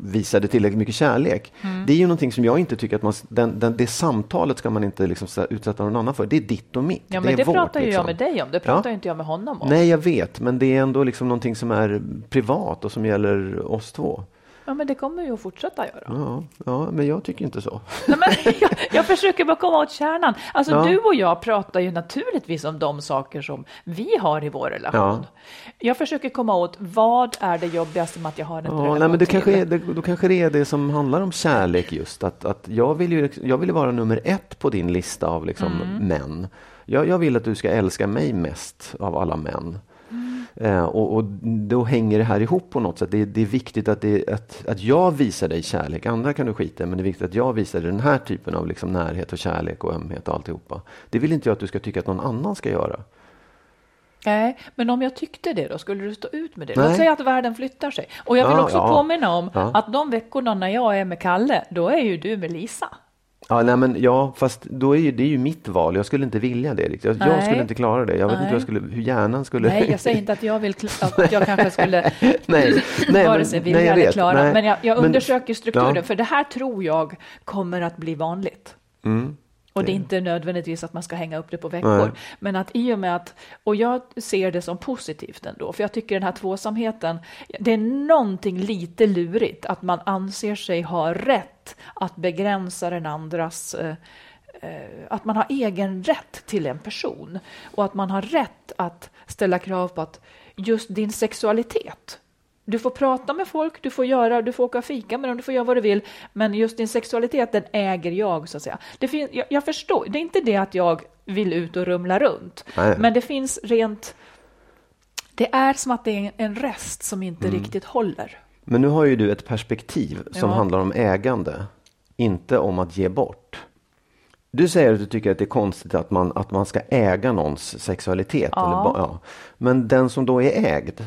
visade tillräckligt mycket kärlek. Mm. Det är ju någonting som jag inte tycker att man, den, den, det samtalet ska man inte liksom så utsätta någon annan för. Det är ditt och mitt. Ja, det men är det vårt, pratar ju liksom. jag med dig om. Det pratar ju inte jag med honom om. Nej, jag vet, men det är ändå liksom någonting som är privat och som gäller oss två. Ja, men det kommer ju att fortsätta göra. Ja, ja men jag tycker inte så. Nej, men jag, jag försöker bara komma åt kärnan. Alltså, Ja. du och jag pratar ju naturligtvis om de saker som vi har i vår relation. Ja. Jag försöker komma åt vad är det jobbigaste med att jag har en Ja, relation nej, men det till? kanske är, det, då kanske det är det som handlar om kärlek just. Att, att jag, vill ju, jag vill vara nummer ett på din lista av liksom Mm. män. Jag, jag vill att du ska älska mig mest av alla män. Eh, och, och då hänger det här ihop på något sätt. Det, är- det är viktigt att, det, att, att jag visar dig kärlek. Andra kan du skita i, men det är viktigt att jag visar dig den här typen av liksom närhet och kärlek och ömhet och alltihopa. Det vill inte jag att du ska tycka att någon annan ska göra. Nej, men om jag tyckte det då, skulle du stå ut med det? Nej. Låt säga att världen flyttar sig. Och jag vill Ja, också ja. påminna om Ja. att de veckorna när jag är med Kalle, då är ju du med Lisa. Ja, nej, men, ja, fast då är ju, det är ju mitt val. Jag skulle inte vilja det. riktigt. Jag, jag skulle inte klara det. Jag vet Nej. inte hur, jag skulle, hur hjärnan skulle... Nej, jag säger inte att jag vill, att jag kanske skulle nej, nej, vare men- sig vilja nej, eller klara. Nej, Men jag, jag men- undersöker strukturen, Ja. för det här tror jag kommer att bli vanligt. Mm. Och det är inte nödvändigtvis att man ska hänga upp det på veckor. Nej. Men att i och med att, och jag ser det som positivt ändå, för jag tycker den här tvåsamheten, det är någonting lite lurigt att man anser sig ha rätt att begränsa den andras eh, eh, att man har egen rätt till en person och att man har rätt att ställa krav på att just din sexualitet du får prata med folk, du får göra, du får åka och fika med dem, du får göra vad du vill, men just din sexualitet, den äger jag så att säga. Det fin- jag, jag förstår, det är inte det att jag vill ut och rumla runt, Nej. men det finns rent, det är som att det är en, en rest som inte Mm. riktigt håller. Men nu har ju du ett perspektiv som Ja. handlar om ägande, inte om att ge bort. Du säger att du tycker att det är konstigt att man, att man ska äga någons sexualitet. Ja. Eller, ja. Men den som då är ägd,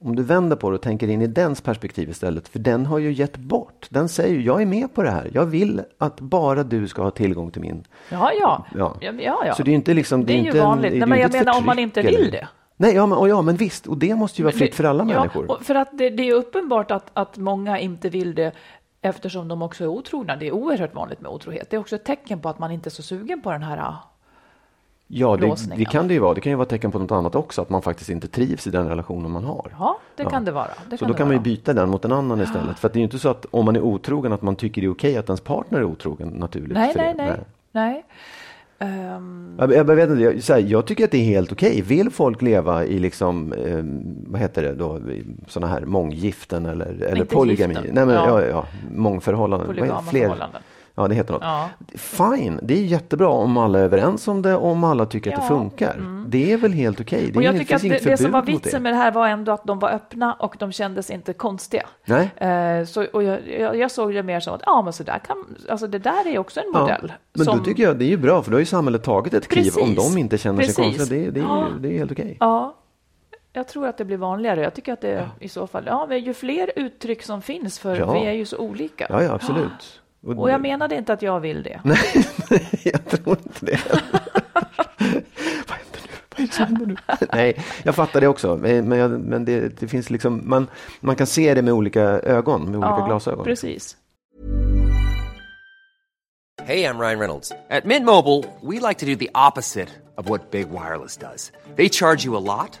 om du vänder på det och tänker in i dens perspektiv istället, för den har ju gett bort. Den säger ju, jag är med på det här. Jag vill att bara du ska ha tillgång till min. Ja, ja. Ja. ja, ja, ja. Så det är inte liksom... Det är ju inte en- vanligt. det är Nej, men ju jag menar om man inte vill eller- det. Nej, ja men, och ja, men visst. Och det måste ju vara fritt för alla ja, människor. För att det, det är uppenbart att, att många inte vill det eftersom de också är otrogna. Det är oerhört vanligt med otrohet. Det är också ett tecken på att man inte är så sugen på den här ah, Ja, det, det kan det ju vara. Det kan ju vara ett tecken på något annat också, att man faktiskt inte trivs i den relationen man har. Ja, det kan det vara. Det så då kan man ju vara. byta den mot en annan istället. För att det är ju inte så att om man är otrogen att man tycker det är okej att ens partner är otrogen naturligt. Nej, för nej, nej. nej. Ehm, Jag, jag, vet inte, jag, här, jag tycker att det är helt okej. Vill folk leva i liksom, eh, vad heter det då, sådana här månggiften eller, eller polygami? giften. Nej men ja. Ja. Ja, mångförhållanden. Polygama förhållanden. Ja, det heter något. Ja. Fine, det är jättebra om alla är överens om det om alla tycker att det Ja, funkar. Det är väl helt okej. Det, Mm. Och jag tycker att det, det som var vitsen med det här var ändå att de var öppna och de kändes inte konstiga. Nej. Eh, så, och jag, jag, jag såg det mer som att ja, men så där kan, alltså det där är också en modell. Men som, då tycker jag det är ju bra för då har ju samhället tagit ett kliv om Precis. de inte känner sig Precis. konstiga. Det, det, är, Ja. ju- det är helt okej. Ja, jag tror att det blir vanligare. Jag tycker att det i så fall, ja, men ju fler uttryck som finns, för Ja. vi är ju så olika. Ja, ja, absolut. Och jag menade inte att jag vill det. Nej, jag tror inte det. Vad händer nu? Vad är det som händer nu? Nej, jag fattar det också. Men, jag, men det, det finns liksom, man, man kan se det med olika ögon, med olika ja, glasögon. precis. Hey, I'm Ryan Reynolds. At Mint Mobile, we like to do the opposite of what Big Wireless does. They charge you a lot,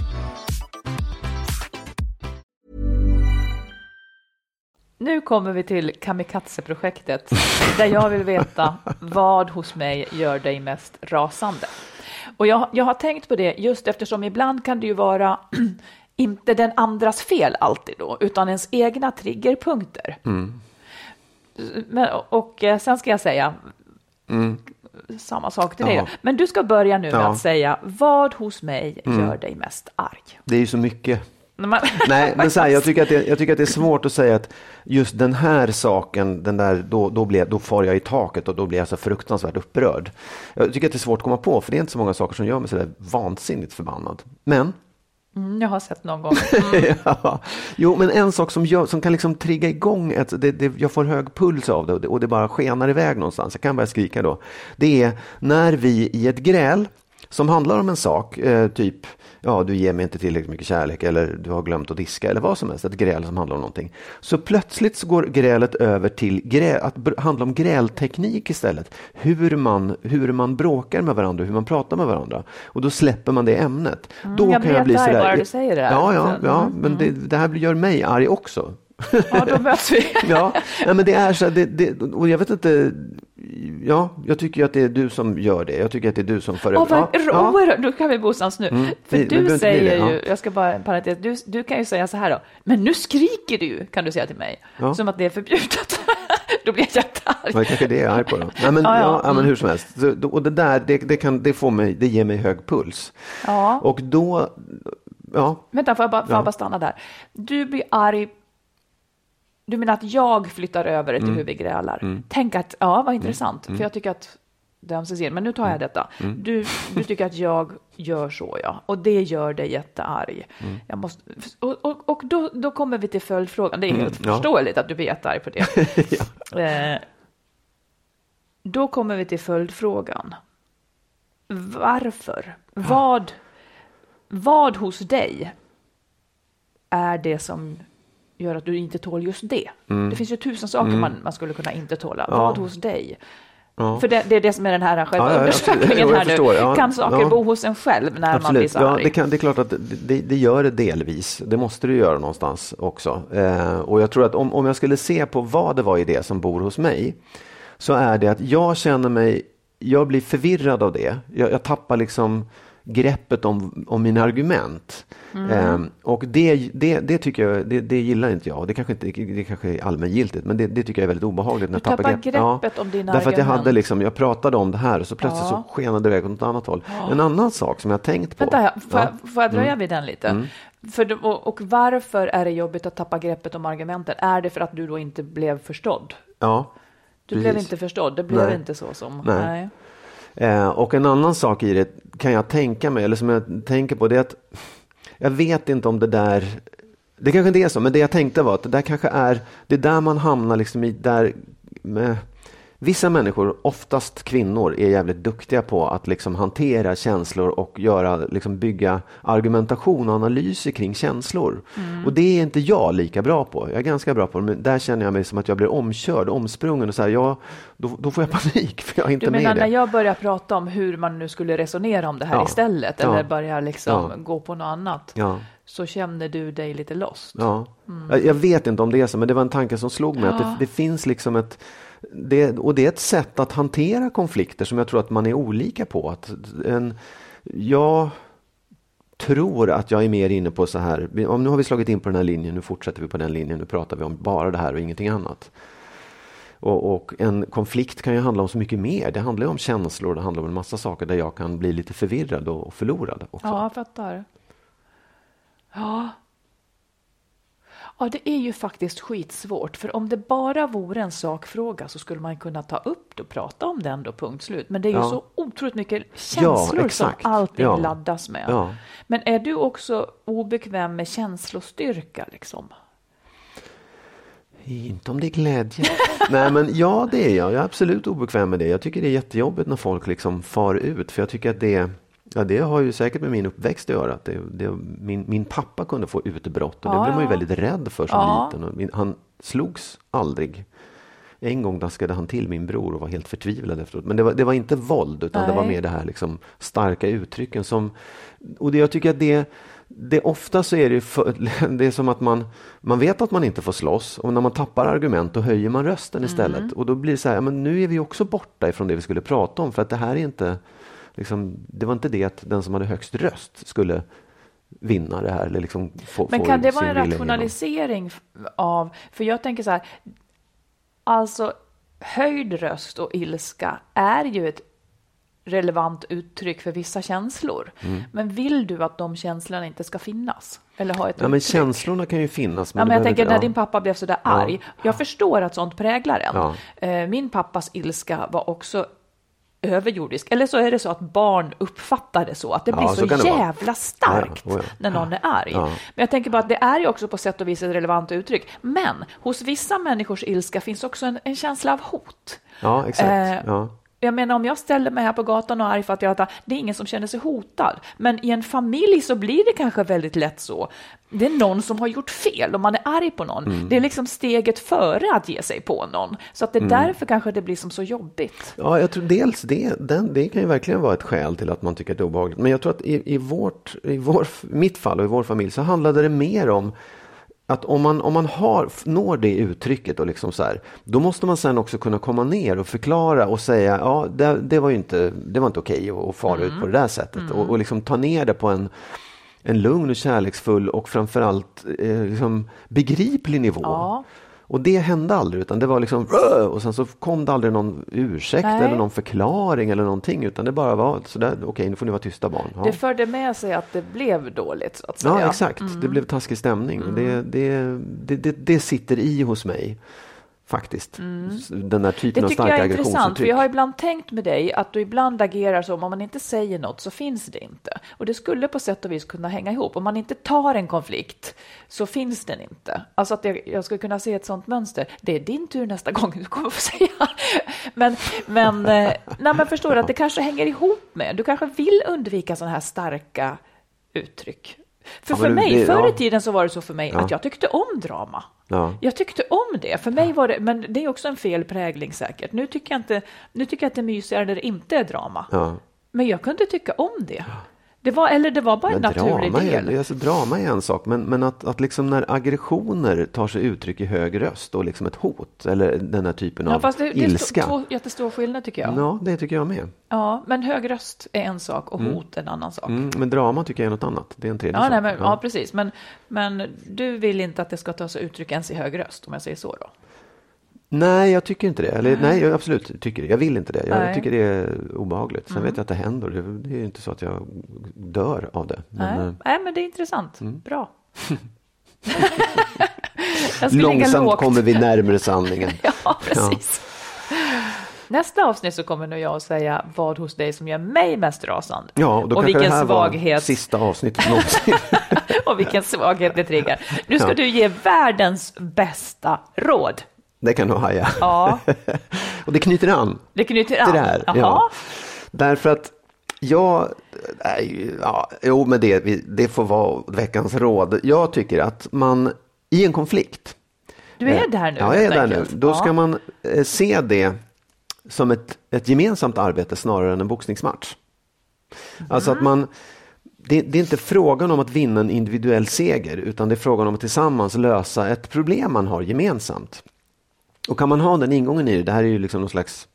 Nu kommer vi till kamikaze-projektet där jag vill veta vad hos mig gör dig mest rasande. Och jag, jag har tänkt på det just eftersom ibland kan det ju vara inte den andras fel alltid då, utan ens egna triggerpunkter. Mm. Men, och eh, sen ska jag säga samma sak till dig. Ja. Men du ska börja nu med Ja. att säga vad hos mig gör dig mest arg? Det är ju så mycket. Nej, men så här, jag, tycker att det, jag tycker att det är svårt att säga att just den här saken, den där, då, då, blir, då far jag i taket och då blir jag så fruktansvärt upprörd. Jag tycker att det är svårt att komma på, för det är inte så många saker som gör mig så där vansinnigt förbannad. Men, Mm, jag har sett någon gång. ja, jo, men en sak som, gör, som kan liksom trigga igång, ett, det, det, jag får hög puls av det och, det och det bara skenar iväg någonstans, jag kan börja skrika då. Det är när vi i ett gräl som handlar om en sak, eh, typ ja, du ger mig inte tillräckligt mycket kärlek eller du har glömt att diska eller vad som helst, ett gräl som handlar om någonting. Så plötsligt så går grälet över till grä, att handla om grälteknik istället. Hur man, hur man bråkar med varandra, hur man pratar med varandra. Och då släpper man det ämnet. då Mm, jag blir jättearg bara du säger det här. Ja, ja, Så, ja mm, men det, det här gör mig arg också. Ja, då möts vi. Ja, nej, men det är så det, det, och jag vet inte, ja, jag tycker ju att det är du som gör det. Jag tycker att det är du som för Åh, vad ja, ja. då kan vi bosans nu. För Vi- du säger det, ja. ju, jag ska bara en parentes, du, du kan ju säga så här då, men nu skriker du kan du säga till mig, Ja. som att det är förbjudet. då blir jag jättearg. Det kanske är det jag är arg på då. Nej, men, Ja, ja, ja. ja, men Mm. hur som helst. Så, och det där, det, det, kan, det, får mig, det ger mig hög puls. Ja. Och då, ja, Vänta, får jag, bara, får Ja. jag bara stanna där? Du blir arg, du menar att jag flyttar över det till hur vi grälar? Tänk att, ja vad intressant, för jag tycker att det är ömsesidigt, men nu tar jag detta. Du, du tycker att jag gör så, ja, och det gör dig jättearg. Jag måste, och och, och då, då kommer vi till följdfrågan, det är helt ja. förståeligt att du blir jättearg på det. eh, då kommer vi till följdfrågan. Varför? Vad, vad hos dig är det som gör att du inte tål just det? Det finns ju tusen saker man, man skulle kunna inte tåla. Vad hos dig? För det, det är det som är den här själva Ja, ja, absolut. undersökningen här nu. förstår, ja. Kan saker Ja. bo hos en själv när man blir absolut. så Ja, arg? det, kan, det är klart att det, det, det gör det delvis. Det måste det göra någonstans också. Eh, och jag tror att om, om jag skulle se på vad det var i det som bor hos mig, så är det att jag känner mig, jag blir förvirrad av det. Jag, jag tappar liksom greppet om, om mina argument. Mm. Eh, och det, det, det tycker jag, det, det gillar inte jag. Det kanske, inte, det kanske är allmängiltigt, men det, det tycker jag är väldigt obehagligt. När Du tappar grepp- greppet om dina Därför att jag hade argument. liksom, jag pratade om det här och så plötsligt Ja. så skenade det iväg åt något annat håll. En annan sak som jag tänkt på. Vänta, får, Ja. Mm. jag, får jag dröja vid den lite? För, då- och, och varför är det jobbigt att tappa greppet om argumenten? Är det för att du då inte blev förstådd? Ja, Du Precis. blev inte förstådd, det blev Nej. inte så som... Nej. Eh, och en annan sak i det kan jag tänka mig, eller som jag tänker på, det är att jag vet inte om det där, det kanske inte är så, men det jag tänkte var att det där kanske är, det är där man hamnar liksom i, där med, Vissa människor, oftast kvinnor, är jävligt duktiga på att liksom hantera känslor och göra, liksom bygga argumentation och analyser kring känslor. Och det är inte jag lika bra på. Jag är ganska bra på det, men där känner jag mig som att jag blir omkörd, omsprungen och så här, jag, då, då får jag panik för jag är inte Du med menar i när det. jag börjar prata om hur man nu skulle resonera om det här Ja. istället, Ja. eller börjar liksom Ja. gå på något annat, Ja. så känner du dig lite lost? Ja. Mm. Jag, jag vet inte om det är så, men det var en tanke som slog mig. Att det, det finns liksom ett det, och det är ett sätt att hantera konflikter som jag tror att man är olika på. Att en, jag tror att jag är mer inne på så här, om nu har vi slagit in på den här linjen, nu fortsätter vi på den linjen, nu pratar vi om bara det här och ingenting annat. Och, och en konflikt kan ju handla om så mycket mer. Det handlar ju om känslor, det handlar om en massa saker där jag kan bli lite förvirrad och förlorad också. Ja, jag fattar. Ja. Ja, det är ju faktiskt skitsvårt, för om det bara vore en sakfråga så skulle man kunna ta upp det och prata om den då, punkt slut. Men det är ju Ja. så otroligt mycket känslor som exakt. allting Ja. laddas med. Ja. Men är du också obekväm med känslostyrka liksom? Inte om det är glädje. Nej men ja det är jag. Jag är absolut obekväm med det. Jag tycker det är jättejobbigt när folk liksom far ut. För jag tycker att det, ja, det har ju säkert med min uppväxt att göra. Att det, det, min, min pappa kunde få utbrott och det Ja, blev man ju väldigt rädd för som Ja. liten. Och min, han slogs aldrig. En gång daskade han till min bror och var helt förtvivlad efteråt. Men det var, det var inte våld utan det var Nej. mer det här liksom starka uttrycken som... Och det, jag tycker att det, det ofta så är det, för, det är som att man, man vet att man inte får slåss och när man tappar argument då höjer man rösten istället. Mm. Och då blir det så här, men nu är vi också borta ifrån det vi skulle prata om för att det här är inte, liksom, det var inte det att den som hade högst röst skulle vinna det här eller liksom få, Men kan det vara en igenom. rationalisering f- av, för jag tänker så här, alltså höjd röst och ilska är ju ett relevant uttryck för vissa känslor. Mm. Men vill du att de känslorna inte ska finnas? Eller ha ett Ja, men uttryck? känslorna kan ju finnas. Ja, men jag tänker inte- när ja. din pappa blev så där arg. Jag förstår att sånt präglar en. Ja. Eh, Min pappas ilska var också överjordisk. Eller så är det så att barn uppfattar det så, att det Ja, blir så så, vara. jävla starkt Ja, ja. Ja. när någon är arg. Ja. Men jag tänker bara att det är ju också på sätt och vis ett relevant uttryck. Men hos vissa människors ilska finns också en, en känsla av hot. Ja, exakt. Eh, ja. Jag menar om jag ställer mig här på gatan och är arg för att jag det är ingen som känner sig hotad. Men i en familj så blir det kanske väldigt lätt så. Det är någon som har gjort fel och man är arg på någon. Mm. Det är liksom steget före att ge sig på någon. Så att det är därför kanske det blir som så jobbigt. Ja, jag tror dels det, den, det kan ju verkligen vara ett skäl till att man tycker att det är obehagligt. Men jag tror att i, i, vårt, i vår, mitt fall och i vår familj så handlade det mer om att om man, om man har, når det uttrycket och liksom så här, då måste man sen också kunna komma ner och förklara och säga ja, det, det var ju inte, det var inte okej att, att fara ut på det där sättet och, och liksom ta ner det på en, en lugn och kärleksfull och framförallt eh, liksom begriplig nivå. Ja. Och det hände aldrig, utan det var liksom och sen så kom det aldrig någon ursäkt Nej. eller någon förklaring eller någonting, utan det bara var sådär, okej nu får ni vara tysta barn. Ja, Det förde med sig att det blev dåligt så att säga. ja exakt, det blev taskig stämning. Och Det, det, det, det, det sitter i hos mig, faktiskt. Den där typen Det av tycker starka jag är intressant, för aggressionsuttryck. jag har ibland tänkt med dig att du ibland agerar som om man inte säger något så finns det inte. Och det skulle på sätt och vis kunna hänga ihop. Om man inte tar en konflikt så finns den inte. Alltså att jag, jag skulle kunna se ett sånt mönster. Det är din tur nästa gång du kommer få säga. Men, men, eh, nej, men förstår du att det kanske hänger ihop med, du kanske vill undvika sådana här starka uttryck. För Ja, för mig, det- förr i tiden så var det så för mig att jag tyckte om drama. Ja. Jag tyckte om det. För mig var det, men det är också en fel prägling säkert. Nu tycker jag, inte, nu tycker jag att det är mysigare när det inte är drama. Men jag kunde tycka om det. Det var, eller det var bara en naturlig drama, del. är, alltså, drama är en sak, men, men att, att liksom när aggressioner tar sig uttryck i hög röst och liksom ett hot eller den här typen Ja, av fast det, det är ilska. två jättestor skillnad tycker jag. Ja, det tycker jag med. Ja, men hög röst är en sak och hot en annan sak. Mm, men drama tycker jag är något annat. Det är en tredje Ja, sak. nej, men, ja. precis. Men, men du vill inte att det ska ta sig uttryck ens i hög röst, om jag säger så då? Nej, jag tycker inte det. Eller, nej, jag absolut tycker det. Jag vill inte det. Jag Nej. tycker det är obehagligt. Sen Mm. vet jag att det händer. Det, är inte så att jag dör av det. Men, nej. eh, nej, men det är intressant. Bra. ska ligga långsamt kommer vi närmare sanningen. Ja, precis. Nästa avsnitt så kommer nog jag att säga vad hos dig som gör mig mest rasande. Ja, och då och vilken det här var svaghet sista avsnittet någonsin. och vilken svaghet det triggar. Nu ska Ja. du ge världens bästa råd. Det kan du haja. Ja, och det knyter an det knyter an. det. Jaha. Ja. Därför att jag, nej, ja, jo men det, det får vara veckans råd. Jag tycker att man i en konflikt. Du är där nu. Ja, jag är där nu. Då ska man eh, se det som ett, ett gemensamt arbete snarare än en boxningsmatch. Alltså att man, det, det är inte frågan om att vinna en individuell seger utan det är frågan om att tillsammans lösa ett problem man har gemensamt. Och kan man ha den ingången i det, det här är ju liksom någon slags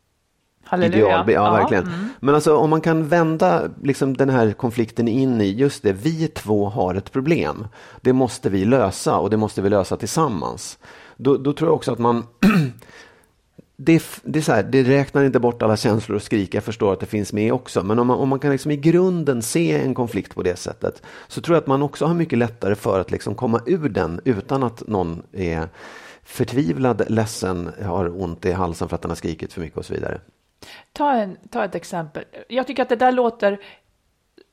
Halleluja. ideal. Ja, verkligen. mm. Men alltså om man kan vända liksom, den här konflikten in i just det, vi två har ett problem. Det måste vi lösa och det måste vi lösa tillsammans. Då, då tror jag också att man det, det, är så här, det räknar inte bort alla känslor och skrik, jag förstår att det finns med också. Men om man, om man kan liksom i grunden se en konflikt på det sättet så tror jag att man också har mycket lättare för att liksom komma ur den utan att någon är förtvivlad, ledsen, har ont i halsen för att den har skrikit för mycket och så vidare. Ta, en, ta ett exempel. Jag tycker att det där låter,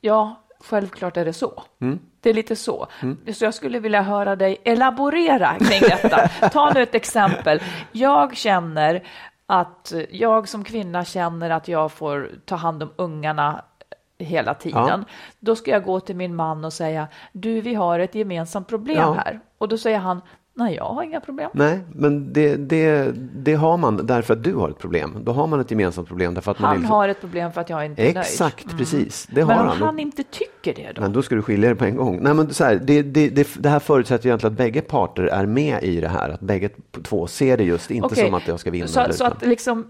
ja, självklart är det så. Mm. Det är lite så. Mm. Så jag skulle vilja höra dig elaborera kring detta. Ta nu ett exempel. Jag känner att jag som kvinna känner att jag får ta hand om ungarna hela tiden. Ja. Då ska jag gå till min man och säga, du, vi har ett gemensamt problem ja. här. Och då säger han, Nej, jag har inga problem. Nej, men det, det, det har man därför att du har ett problem. Då har man ett gemensamt problem. Därför att han man liksom... har ett problem för att jag inte är nöjd. Exakt, mm. precis. Det men har om han. han inte tycker det då? Men då ska du skilja dig på en gång. Nej, men så här, det, det, det, det här förutsätter egentligen att bägge parter är med i det här. Att bägge två ser det just, inte okay. som att jag ska vinna. Så, så att liksom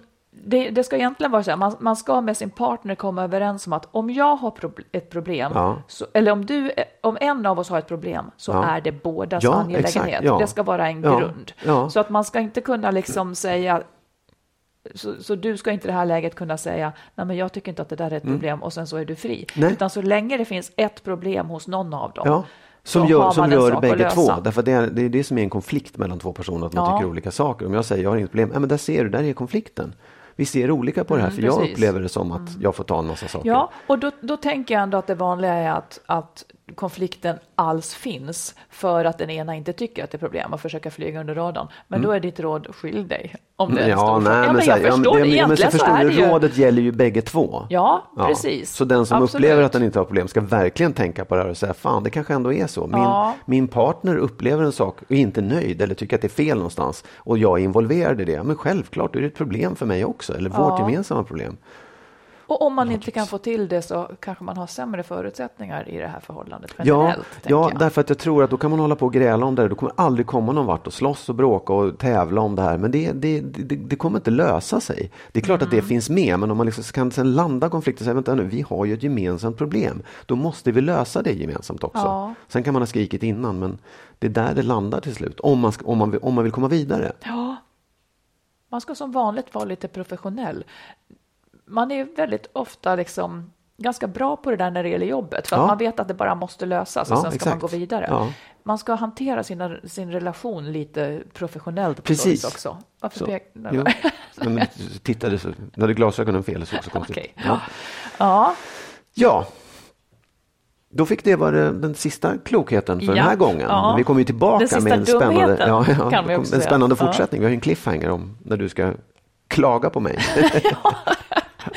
det, det, ska egentligen vara så här, man, man, ska med sin partner komma överens om att om jag har pro ett problem, ja. så, eller om, du, om en av oss har ett problem, så ja. är det bådas ja, angelägenhet. Exakt, det ska vara en grund. Så att man ska inte kunna liksom säga, så, så, du ska inte i det här läget kunna säga, nej men jag tycker inte att det där är ett mm. problem och sen så är du fri. Nej. Utan så länge det finns ett problem hos någon av dem, som, gör, som rör bägge två. Därför det är, det är det som är en konflikt mellan två personer, att man tycker olika saker. Om jag säger jag har inget problem, ja, men där ser du, där är konflikten vi ser olika på det här, mm, för jag upplever det som att mm. jag får ta en massa saker. Ja, och då, då tänker jag ändå att det vanliga är att, att konflikten alls finns för att den ena inte tycker att det är problem och försöker flyga under radarn. Men mm. då är ditt råd skilj dig. Om det är ja, nej, ja, men, jag förstår ja, det. Egentligen men, så, är det ju... Rådet gäller ju bägge två. Ja, ja, precis. Så den som Absolut. upplever att den inte har problem ska verkligen tänka på det här och säga fan, det kanske ändå är så. Min, ja. min partner upplever en sak och är inte nöjd eller tycker att det är fel någonstans och jag är involverad i det. Men självklart är det ett problem för mig också, eller vårt gemensamma problem. Och om man inte kan få till det så kanske man har sämre förutsättningar i det här förhållandet generellt. Ja, ja därför att jag tror att då kan man hålla på och gräla om det. Då kommer aldrig komma någon vart och slåss och bråka och tävla om det här. Men det, det, det, det kommer inte lösa sig. Det är klart mm. att det mm. finns med, men om man liksom kan sen landa konflikten och säga vänta nu, vi har ju ett gemensamt problem. Då måste vi lösa det gemensamt också. Ja. Sen kan man ha skrikit innan, men det är där det landar till slut. Om man, om man, om man vill komma vidare. Ja. Man ska som vanligt vara lite professionell man är väldigt ofta liksom ganska bra på det där när det gäller jobbet, för ja. att man vet att det bara måste lösas och ja, sen ska exakt. man gå vidare. Ja. Man ska hantera sina, sin relation lite professionellt Precis. också. Varför så. pek... Jo. Men, tittade så, när hade glasögonen fel så också konstigt. Okay. Ja. ja. ja. Då fick det vara den sista klokheten för den här gången. Ja. Vi kommer ju tillbaka med en spännande, en spännande fortsättning. Vi har ju en cliffhanger om när du ska klaga på mig.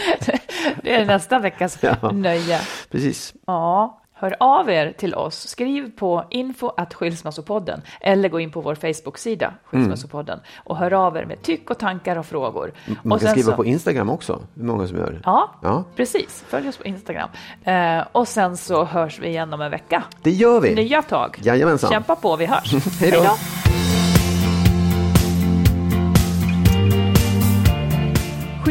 det är nästa veckas ja, nöje. Precis. Ja. Hör av er till oss. Skriv på info att skilsmässopodden eller gå in på vår Facebook-sida Skilsmässopodden mm. och hör av er med tyck och tankar och frågor. Man och kan skriva så... på Instagram också, hur många som gör. Ja, ja, precis. Följ oss på Instagram. Eh, och sen så hörs vi igen om en vecka. Det gör vi. Nya tag. Jajamensan. Kämpa på, vi hörs. Hej då.